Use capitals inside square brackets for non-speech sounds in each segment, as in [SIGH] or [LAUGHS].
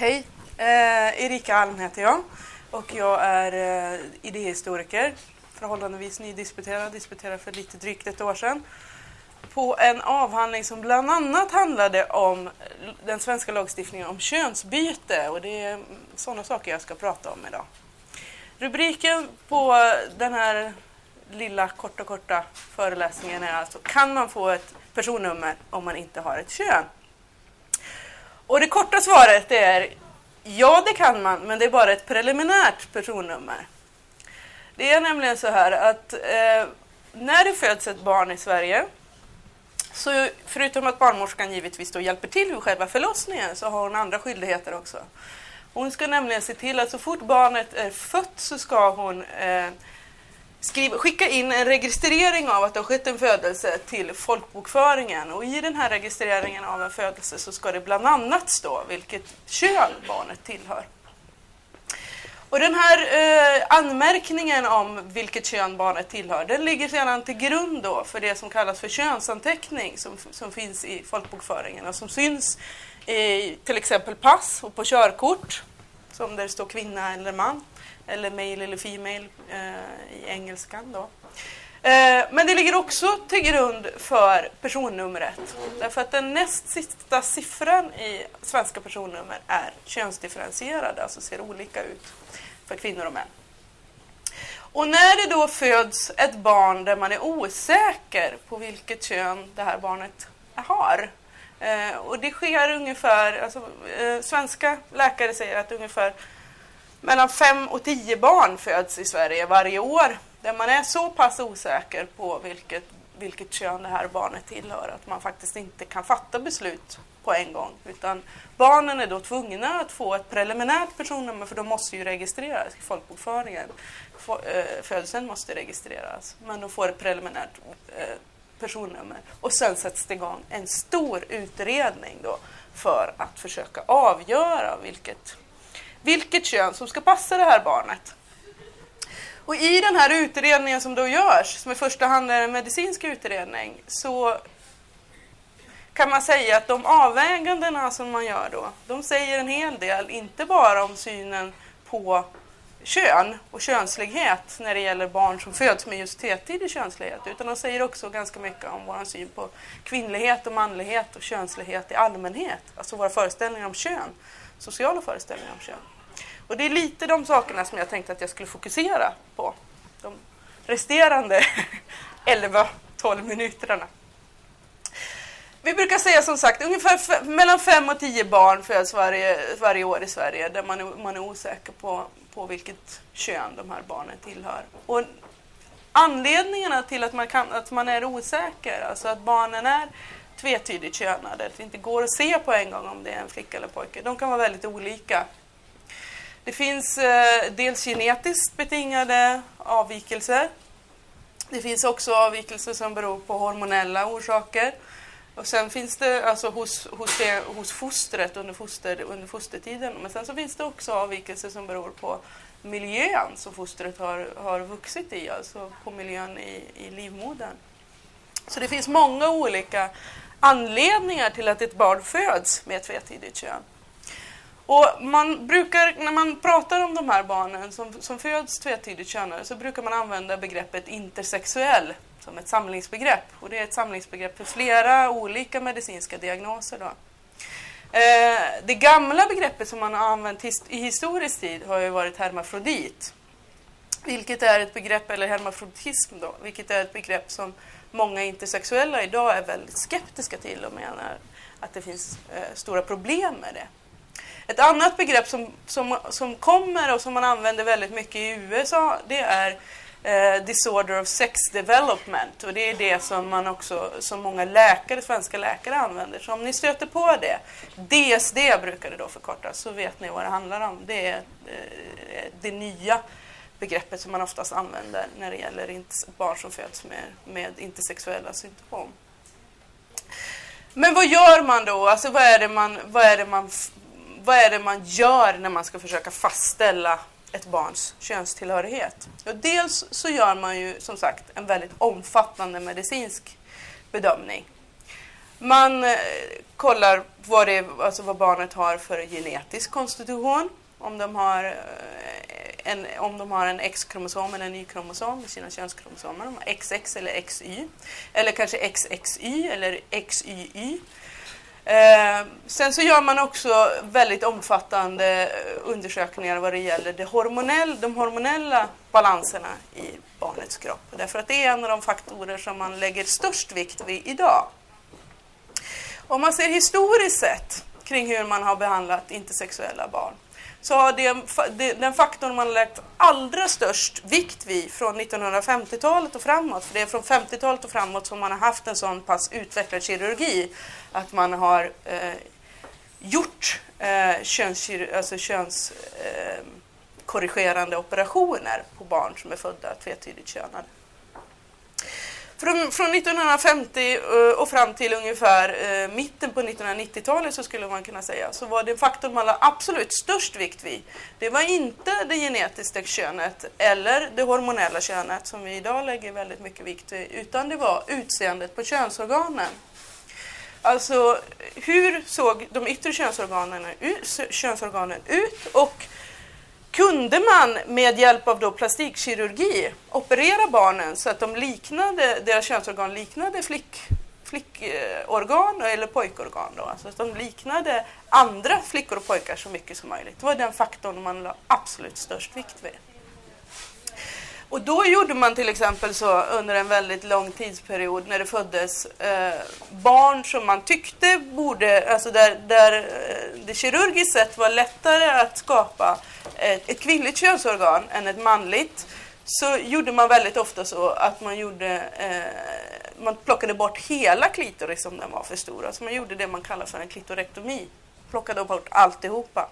Hej, eh, Erika Alm heter jag. Och jag är eh, idéhistoriker, förhållandevis nydisputerad, disputerad för lite drygt ett år sedan. På en avhandling som bland annat handlade om den svenska lagstiftningen om könsbyte. Och det är sådana saker jag ska prata om idag. Rubriken på den här lilla korta, korta föreläsningen är alltså Kan man få ett personnummer om man inte har ett kön? Och det korta svaret är ja, det kan man, men det är bara ett preliminärt personnummer. Det är nämligen så här att eh, när det föds ett barn i Sverige så förutom att barnmorskan givetvis då hjälper till vid själva förlossningen så har hon andra skyldigheter också. Hon ska nämligen se till att så fort barnet är fött så ska hon eh, Skriv, skicka in en registrering av att det har skett en födelse till folkbokföringen och i den här registreringen av en födelse så ska det bland annat stå vilket kön barnet tillhör. Och den här eh, anmärkningen om vilket kön barnet tillhör, den ligger sedan till grund då för det som kallas för könsanteckning som, som finns i folkbokföringen och som syns i till exempel pass och på körkort, som där det står kvinna eller man, eller male eller female eh, i engelskan då. Eh, men det ligger också till grund för personnumret. Därför att den näst sista siffran i svenska personnummer är könsdifferentierad, alltså ser olika ut för kvinnor och män. Och när det då föds ett barn där man är osäker på vilket kön det här barnet har. Eh, och det sker ungefär, alltså, eh, svenska läkare säger att ungefär mellan 5 och 10 barn föds i Sverige varje år där man är så pass osäker på vilket, vilket kön det här barnet tillhör att man faktiskt inte kan fatta beslut på en gång. Utan barnen är då tvungna att få ett preliminärt personnummer för de måste ju registreras i folkbokföringen. Eh, födelsen måste registreras, men de får ett preliminärt eh, personnummer. Och sen sätts det igång en stor utredning då för att försöka avgöra vilket, vilket kön som ska passa det här barnet. Och i den här utredningen som då görs, som i första hand är en medicinsk utredning, så kan man säga att de avvägandena som man gör då, de säger en hel del, inte bara om synen på kön och könslighet när det gäller barn som föds med just T-tidig könslighet, utan de säger också ganska mycket om vår syn på kvinnlighet och manlighet och könslighet i allmänhet, alltså våra föreställningar om kön, sociala föreställningar om kön. Och det är lite de sakerna som jag tänkte att jag skulle fokusera på, de resterande [LAUGHS] 11-12 minuterna. Vi brukar säga som sagt ungefär mellan 5 och 10 barn föds varje, varje år i Sverige där man är, man är osäker på, på vilket kön de här barnen tillhör. Och anledningarna till att man, kan, att man är osäker, alltså att barnen är tvetydigt könade, att det inte går att se på en gång om det är en flicka eller pojke, de kan vara väldigt olika. Det finns eh, dels genetiskt betingade avvikelser. Det finns också avvikelser som beror på hormonella orsaker. Och sen finns det alltså hos, hos, det, hos fostret under, foster, under fostertiden. Men sen så finns det också avvikelser som beror på miljön som fostret har, har vuxit i, alltså på miljön i, i livmodern. Så det finns många olika anledningar till att ett barn föds med ett tvetydigt kön. Och man brukar, när man pratar om de här barnen som, som föds tvetydigt könade så brukar man använda begreppet intersexuell som ett samlingsbegrepp. Och det är ett samlingsbegrepp för flera olika medicinska diagnoser. Då. Eh, det gamla begreppet som man har använt i historisk tid har ju varit hermafrodit. Vilket är ett begrepp, eller hermafroditism då, vilket är ett begrepp som många intersexuella idag är väldigt skeptiska till och menar att det finns eh, stora problem med det. Ett annat begrepp som, som, som kommer och som man använder väldigt mycket i USA det är eh, disorder of sex development och det är det som man också som många läkare, svenska läkare använder. Så om ni stöter på det, DSD brukar det då förkortas, så vet ni vad det handlar om. Det är eh, det nya begreppet som man oftast använder när det gäller barn som föds med, med intersexuella symptom. Men vad gör man då? Alltså vad är det man, vad är det man, vad är det man gör när man ska försöka fastställa ett barns könstillhörighet. Och dels så gör man ju som sagt en väldigt omfattande medicinsk bedömning. Man eh, kollar vad, det, alltså vad barnet har för genetisk konstitution. Om de har eh, en, om de har en X-kromosom eller en Y-kromosom sina könskromosomer, de har XX eller XY, eller kanske XXY eller XYY. Eh, sen så gör man också väldigt omfattande eh, undersökningar vad det gäller det hormonell, de hormonella balanserna i barnets kropp. Därför att det är en av de faktorer som man lägger störst vikt vid idag. Om man ser historiskt sett kring hur man har behandlat intersexuella barn så har det, den faktorn man lagt allra störst vikt vid från 1950-talet och framåt, för det är från 50-talet och framåt som man har haft en sån pass utvecklad kirurgi att man har eh, gjort eh, alltså köns, alltså könskorrigerande eh, operationer på barn som är födda tvetydigt könade. Från, från 1950 eh, och fram till ungefär eh, mitten på 1990-talet så skulle man kunna säga så var det faktorn man lade absolut störst vikt vid. Det var inte det genetiska könet eller det hormonella könet som vi idag lägger väldigt mycket vikt vid utan det var utseendet på könsorganen. Alltså hur såg de yttre könsorganen ut, könsorganen ut och kunde man med hjälp av då plastikkirurgi operera barnen så att de liknade, deras könsorgan liknade flick, flickorgan eller pojkorgan. Då. Alltså att de liknade andra flickor och pojkar så mycket som möjligt. Det var den faktorn man la absolut störst vikt vid. Och då gjorde man till exempel så under en väldigt lång tidsperiod när det föddes eh, barn som man tyckte borde, alltså där, där eh, det kirurgiskt sett var lättare att skapa ett, ett kvinnligt könsorgan än ett manligt så gjorde man väldigt ofta så att man gjorde eh, man plockade bort hela klitoris om den var för stor. Alltså man gjorde det man kallar för en klitorektomi. Plockade bort alltihopa.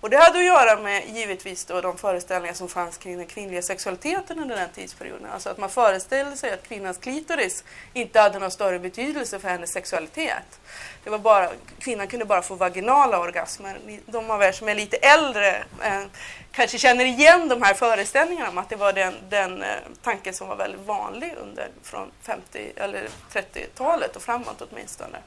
Och det hade att göra med givetvis då de föreställningar som fanns kring den kvinnliga sexualiteten under den tidsperioden. Alltså att man föreställde sig att kvinnans klitoris inte hade någon större betydelse för hennes sexualitet. Det var bara, kvinnan kunde bara få vaginala orgasmer. De av er som är lite äldre eh, kanske känner igen de här föreställningarna om att det var den, den eh, tanken som var väldigt vanlig under från 50 eller 30-talet och framåt åtminstone.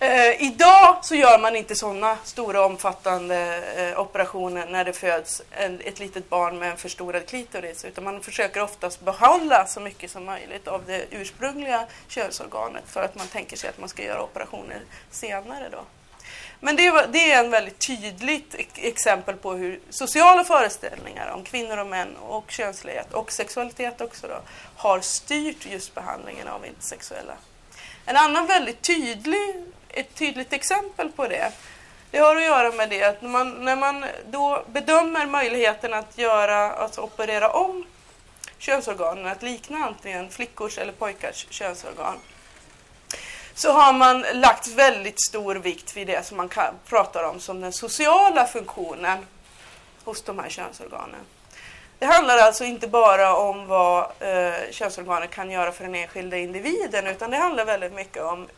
Eh, idag så gör man inte sådana stora omfattande eh, operationer när det föds en, ett litet barn med en förstorad klitoris utan man försöker oftast behålla så mycket som möjligt av det ursprungliga könsorganet för att man tänker sig att man ska göra operationer senare. Då. Men det, det är en väldigt tydligt exempel på hur sociala föreställningar om kvinnor och män och könslighet och sexualitet också då, har styrt just behandlingen av intersexuella. En annan väldigt tydlig ett tydligt exempel på det. Det har att göra med det att när man, när man då bedömer möjligheten att göra, alltså operera om könsorganen, att likna antingen flickors eller pojkars könsorgan, så har man lagt väldigt stor vikt vid det som man kan, pratar om som den sociala funktionen hos de här könsorganen. Det handlar alltså inte bara om vad eh, könsorganen kan göra för den enskilda individen utan det handlar väldigt mycket om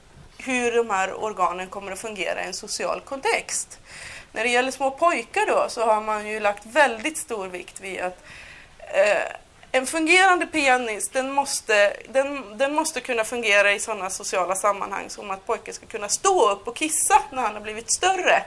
hur de här organen kommer att fungera i en social kontext. När det gäller små pojkar då så har man ju lagt väldigt stor vikt vid att eh, en fungerande penis den måste, den, den måste kunna fungera i sådana sociala sammanhang som att pojken ska kunna stå upp och kissa när han har blivit större.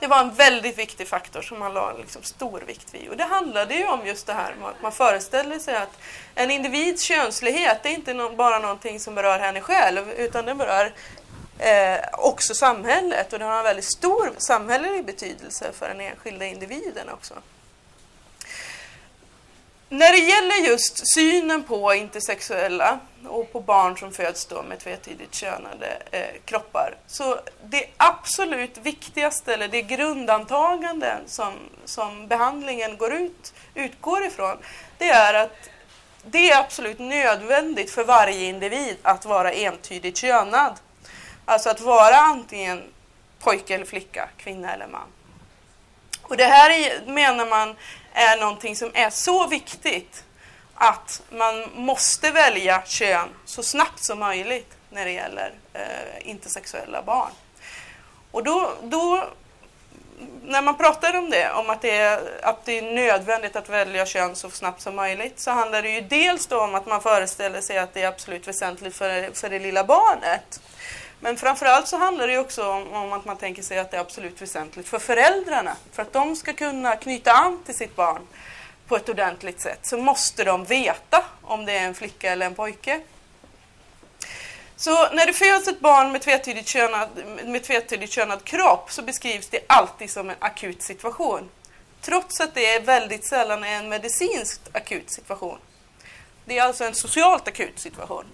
Det var en väldigt viktig faktor som man la liksom stor vikt vid. Och det handlade ju om just det här att man föreställer sig att en individs könslighet det är inte bara någonting som berör henne själv utan den berör eh, också samhället och det har en väldigt stor samhällelig betydelse för den enskilda individen också. När det gäller just synen på intersexuella och på barn som föds då med tvetydigt könade eh, kroppar så det absolut viktigaste, eller det grundantaganden som, som behandlingen går ut, utgår ifrån, det är att det är absolut nödvändigt för varje individ att vara entydigt könad. Alltså att vara antingen pojke eller flicka, kvinna eller man. Och det här är, menar man är någonting som är så viktigt att man måste välja kön så snabbt som möjligt när det gäller eh, intersexuella barn. Och då, då, när man pratar om det, om att det, är, att det är nödvändigt att välja kön så snabbt som möjligt, så handlar det ju dels då om att man föreställer sig att det är absolut väsentligt för, för det lilla barnet. Men framförallt så handlar det också om, om, att man tänker sig att det är absolut väsentligt för föräldrarna. För att de ska kunna knyta an till sitt barn på ett ordentligt sätt så måste de veta om det är en flicka eller en pojke. Så när det föds ett barn med tvetydigt, könad, med tvetydigt könad kropp så beskrivs det alltid som en akut situation. Trots att det är väldigt sällan är en medicinskt akut situation. Det är alltså en socialt akut situation.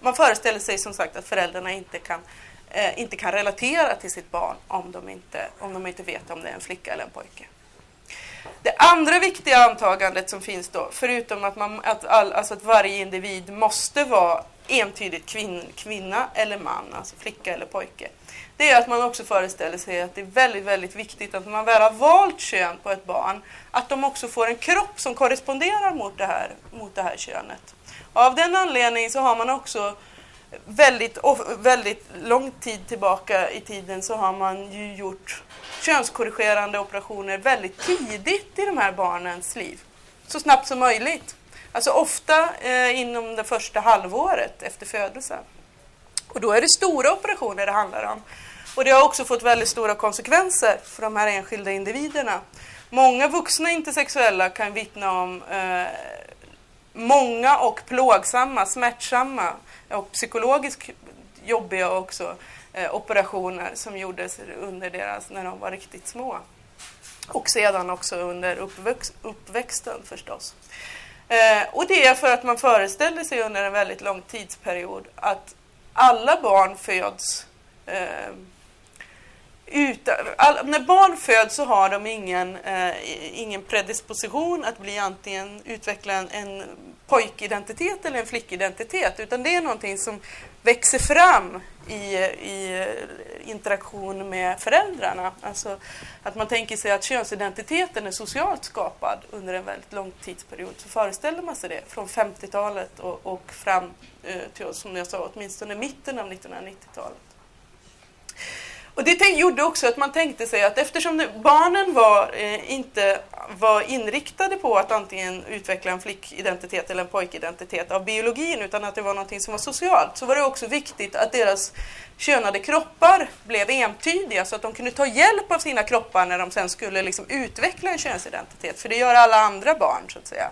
Man föreställer sig som sagt att föräldrarna inte kan, eh, inte kan relatera till sitt barn om de, inte, om de inte vet om det är en flicka eller en pojke. Det andra viktiga antagandet som finns då, förutom att, man, att, all, alltså att varje individ måste vara entydigt kvin, kvinna eller man, alltså flicka eller pojke, det är att man också föreställer sig att det är väldigt, väldigt viktigt att man väl har valt kön på ett barn, att de också får en kropp som korresponderar mot det här, mot det här könet. Av den anledningen så har man också väldigt, väldigt lång tid tillbaka i tiden så har man ju gjort könskorrigerande operationer väldigt tidigt i de här barnens liv. Så snabbt som möjligt. Alltså ofta eh, inom det första halvåret efter födelsen. Och då är det stora operationer det handlar om. Och det har också fått väldigt stora konsekvenser för de här enskilda individerna. Många vuxna intersexuella kan vittna om eh, många och plågsamma, smärtsamma och psykologiskt jobbiga också eh, operationer som gjordes under deras, när de var riktigt små. Och sedan också under uppväxt, uppväxten förstås. Eh, och det är för att man föreställer sig under en väldigt lång tidsperiod att alla barn föds eh, utan, all, när barn föds så har de ingen, eh, ingen predisposition att bli antingen utveckla en, en pojkidentitet eller en flickidentitet utan det är någonting som växer fram i, i interaktion med föräldrarna. Alltså att man tänker sig att könsidentiteten är socialt skapad under en väldigt lång tidsperiod. Så föreställer man sig det från 50-talet och, och fram eh, till, som jag sa, åtminstone mitten av 1990-talet. Och det gjorde också att man tänkte sig att eftersom barnen var, eh, inte var inriktade på att antingen utveckla en flickidentitet eller en pojkidentitet av biologin utan att det var någonting som var socialt så var det också viktigt att deras könade kroppar blev entydiga så att de kunde ta hjälp av sina kroppar när de sen skulle liksom utveckla en könsidentitet. För det gör alla andra barn så att säga.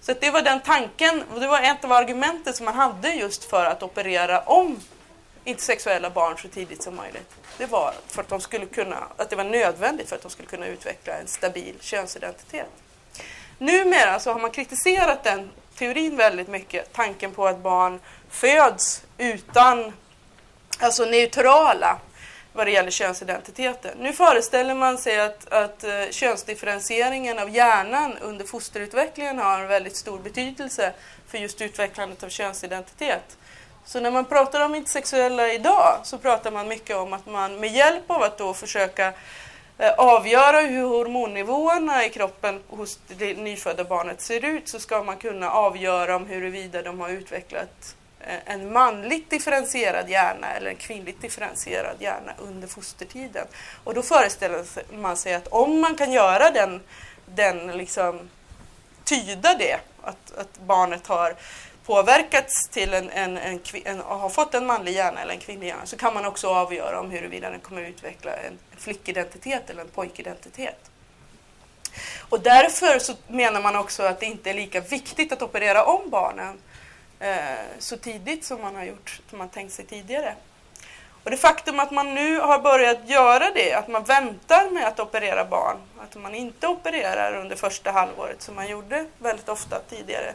Så att det var den tanken, och det var ett av argumenten som man hade just för att operera om inte sexuella barn så tidigt som möjligt. Det var för att de skulle kunna, att det var nödvändigt för att de skulle kunna utveckla en stabil könsidentitet. Numera så har man kritiserat den teorin väldigt mycket, tanken på att barn föds utan, alltså neutrala vad det gäller könsidentiteten. Nu föreställer man sig att, att eh, könsdifferentieringen av hjärnan under fosterutvecklingen har en väldigt stor betydelse för just utvecklandet av könsidentitet. Så när man pratar om intersexuella idag så pratar man mycket om att man med hjälp av att då försöka eh, avgöra hur hormonnivåerna i kroppen hos det nyfödda barnet ser ut så ska man kunna avgöra om huruvida de har utvecklat eh, en manligt differentierad hjärna eller en kvinnligt differentierad hjärna under fostertiden. Och då föreställer man sig att om man kan göra den, den liksom, tyda det, att, att barnet har påverkats till en, en, en, en, har fått en manlig hjärna eller en kvinnlig hjärna så kan man också avgöra om huruvida den kommer utveckla en flickidentitet eller en pojkidentitet. Och därför så menar man också att det inte är lika viktigt att operera om barnen eh, så tidigt som man har gjort, som man tänkt sig tidigare. Och det faktum att man nu har börjat göra det, att man väntar med att operera barn, att man inte opererar under första halvåret som man gjorde väldigt ofta tidigare,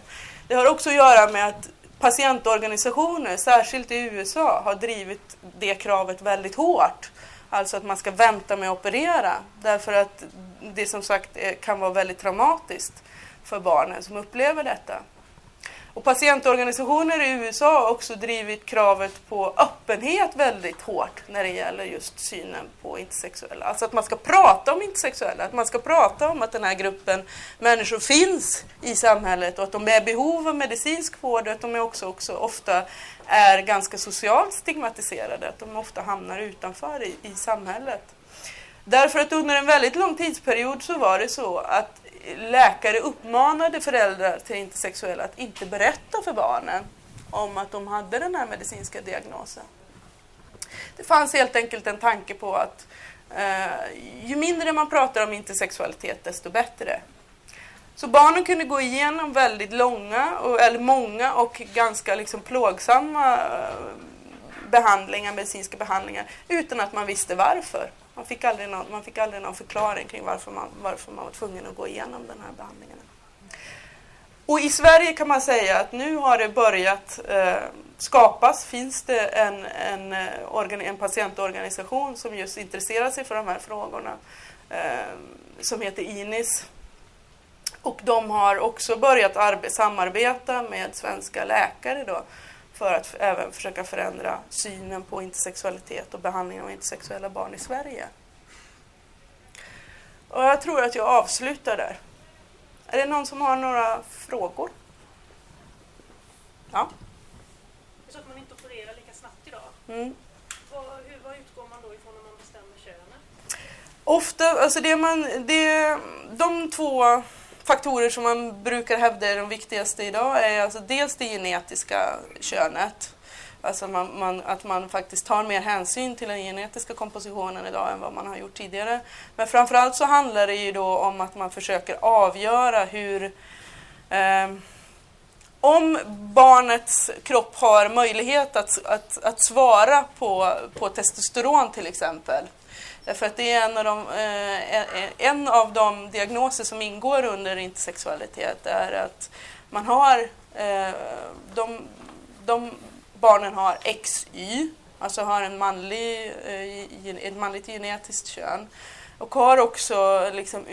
det har också att göra med att patientorganisationer, särskilt i USA, har drivit det kravet väldigt hårt. Alltså att man ska vänta med att operera därför att det som sagt eh, kan vara väldigt traumatiskt för barnen som upplever detta. Och patientorganisationer i USA har också drivit kravet på öppenhet väldigt hårt när det gäller just synen på intersexuella. Alltså att man ska prata om intersexuella, att man ska prata om att den här gruppen människor finns i samhället och att de är i behov av medicinsk vård och att de är också, också ofta är ganska socialt stigmatiserade, att de ofta hamnar utanför i, i samhället. Därför att under en väldigt lång tidsperiod så var det så att läkare uppmanade föräldrar till intersexuella att inte berätta för barnen om att de hade den här medicinska diagnosen. Det fanns helt enkelt en tanke på att eh, ju mindre man pratar om intersexualitet desto bättre. Så barnen kunde gå igenom väldigt långa, eller många och ganska liksom plågsamma eh, behandlingar, medicinska behandlingar utan att man visste varför. Man fick aldrig någon, man fick aldrig någon förklaring kring varför man, varför man var tvungen att gå igenom den här behandlingen. Och i Sverige kan man säga att nu har det börjat eh, skapas, finns det en, en, eh, en patientorganisation som just intresserar sig för de här frågorna eh, som heter INIS. Och de har också börjat samarbeta med svenska läkare då, för att även försöka förändra synen på intersexualitet och behandling av intersexuella barn i Sverige. Och jag tror att jag avslutar där. Är det någon som har några frågor? Ja. Det är så att man inte opererar lika snabbt idag. Mm. Vad, hur, vad utgår man då ifrån när man bestämmer könet? Ofta, alltså det man, det, de två faktorer som man brukar hävda är de viktigaste idag är alltså dels det genetiska könet. Alltså man, man, att man faktiskt tar mer hänsyn till den genetiska kompositionen idag än vad man har gjort tidigare. Men framförallt så handlar det ju då om att man försöker avgöra hur eh, om barnets kropp har möjlighet att, att, att svara på, på testosteron till exempel Därför att det är en av, de, eh, en av de diagnoser som ingår under intersexualitet är att man har, eh, de, de barnen har XY, alltså har en manlig, eh, ett manligt genetiskt kön och har också liksom,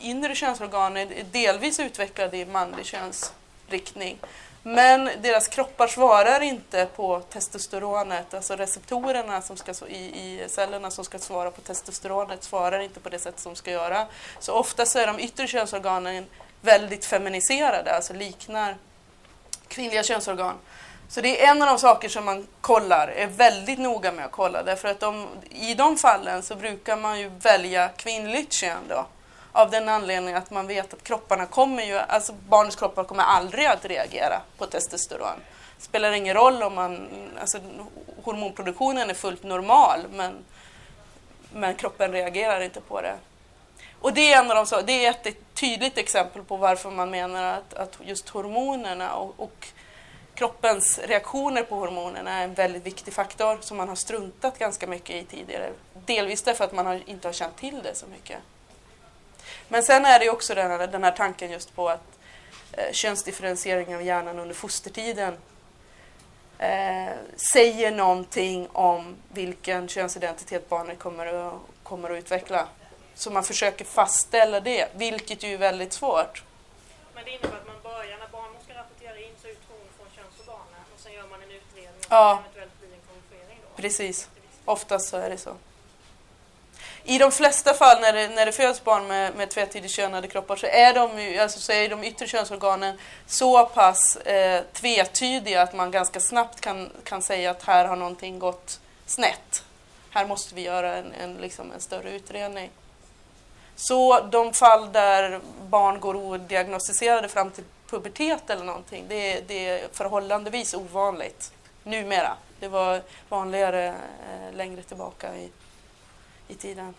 inre könsorgan delvis utvecklade i manlig könsriktning. Men deras kroppar svarar inte på testosteronet, alltså receptorerna som ska, i, i cellerna som ska svara på testosteronet svarar inte på det sätt som ska göra. Så ofta så är de yttre könsorganen väldigt feminiserade, alltså liknar kvinnliga könsorgan. Så det är en av de saker som man kollar, är väldigt noga med att kolla, därför att de, i de fallen så brukar man ju välja kvinnligt kön då. Av den anledningen att man vet att kropparna kommer ju, alltså barnets kroppar kommer aldrig att reagera på testosteron. Det spelar ingen roll om man, alltså hormonproduktionen är fullt normal men, men kroppen reagerar inte på det. Och det är, en av de, det är ett tydligt exempel på varför man menar att, att just hormonerna och, och kroppens reaktioner på hormonerna är en väldigt viktig faktor som man har struntat ganska mycket i tidigare. Delvis därför att man har, inte har känt till det så mycket. Men sen är det också den här, den här tanken just på att eh, könsdifferentiering av hjärnan under fostertiden eh, säger någonting om vilken könsidentitet barnet kommer att, kommer att utveckla. Så man försöker fastställa det, vilket ju är väldigt svårt. Men det innebär att man börjar, när barnmorskan rapporterar in så utgår hon från könsorganen och sen gör man en utredning och ja. eventuellt blir en korrigering då? Precis, oftast så är det så. I de flesta fall när det, när det föds barn med, med tvetydigt könade kroppar så är, de, alltså, så är de yttre könsorganen så pass eh, tvetydiga att man ganska snabbt kan, kan säga att här har någonting gått snett. Här måste vi göra en, en, liksom en större utredning. Så de fall där barn går odiagnostiserade fram till pubertet eller någonting, det, det är förhållandevis ovanligt numera. Det var vanligare eh, längre tillbaka i, i tiden.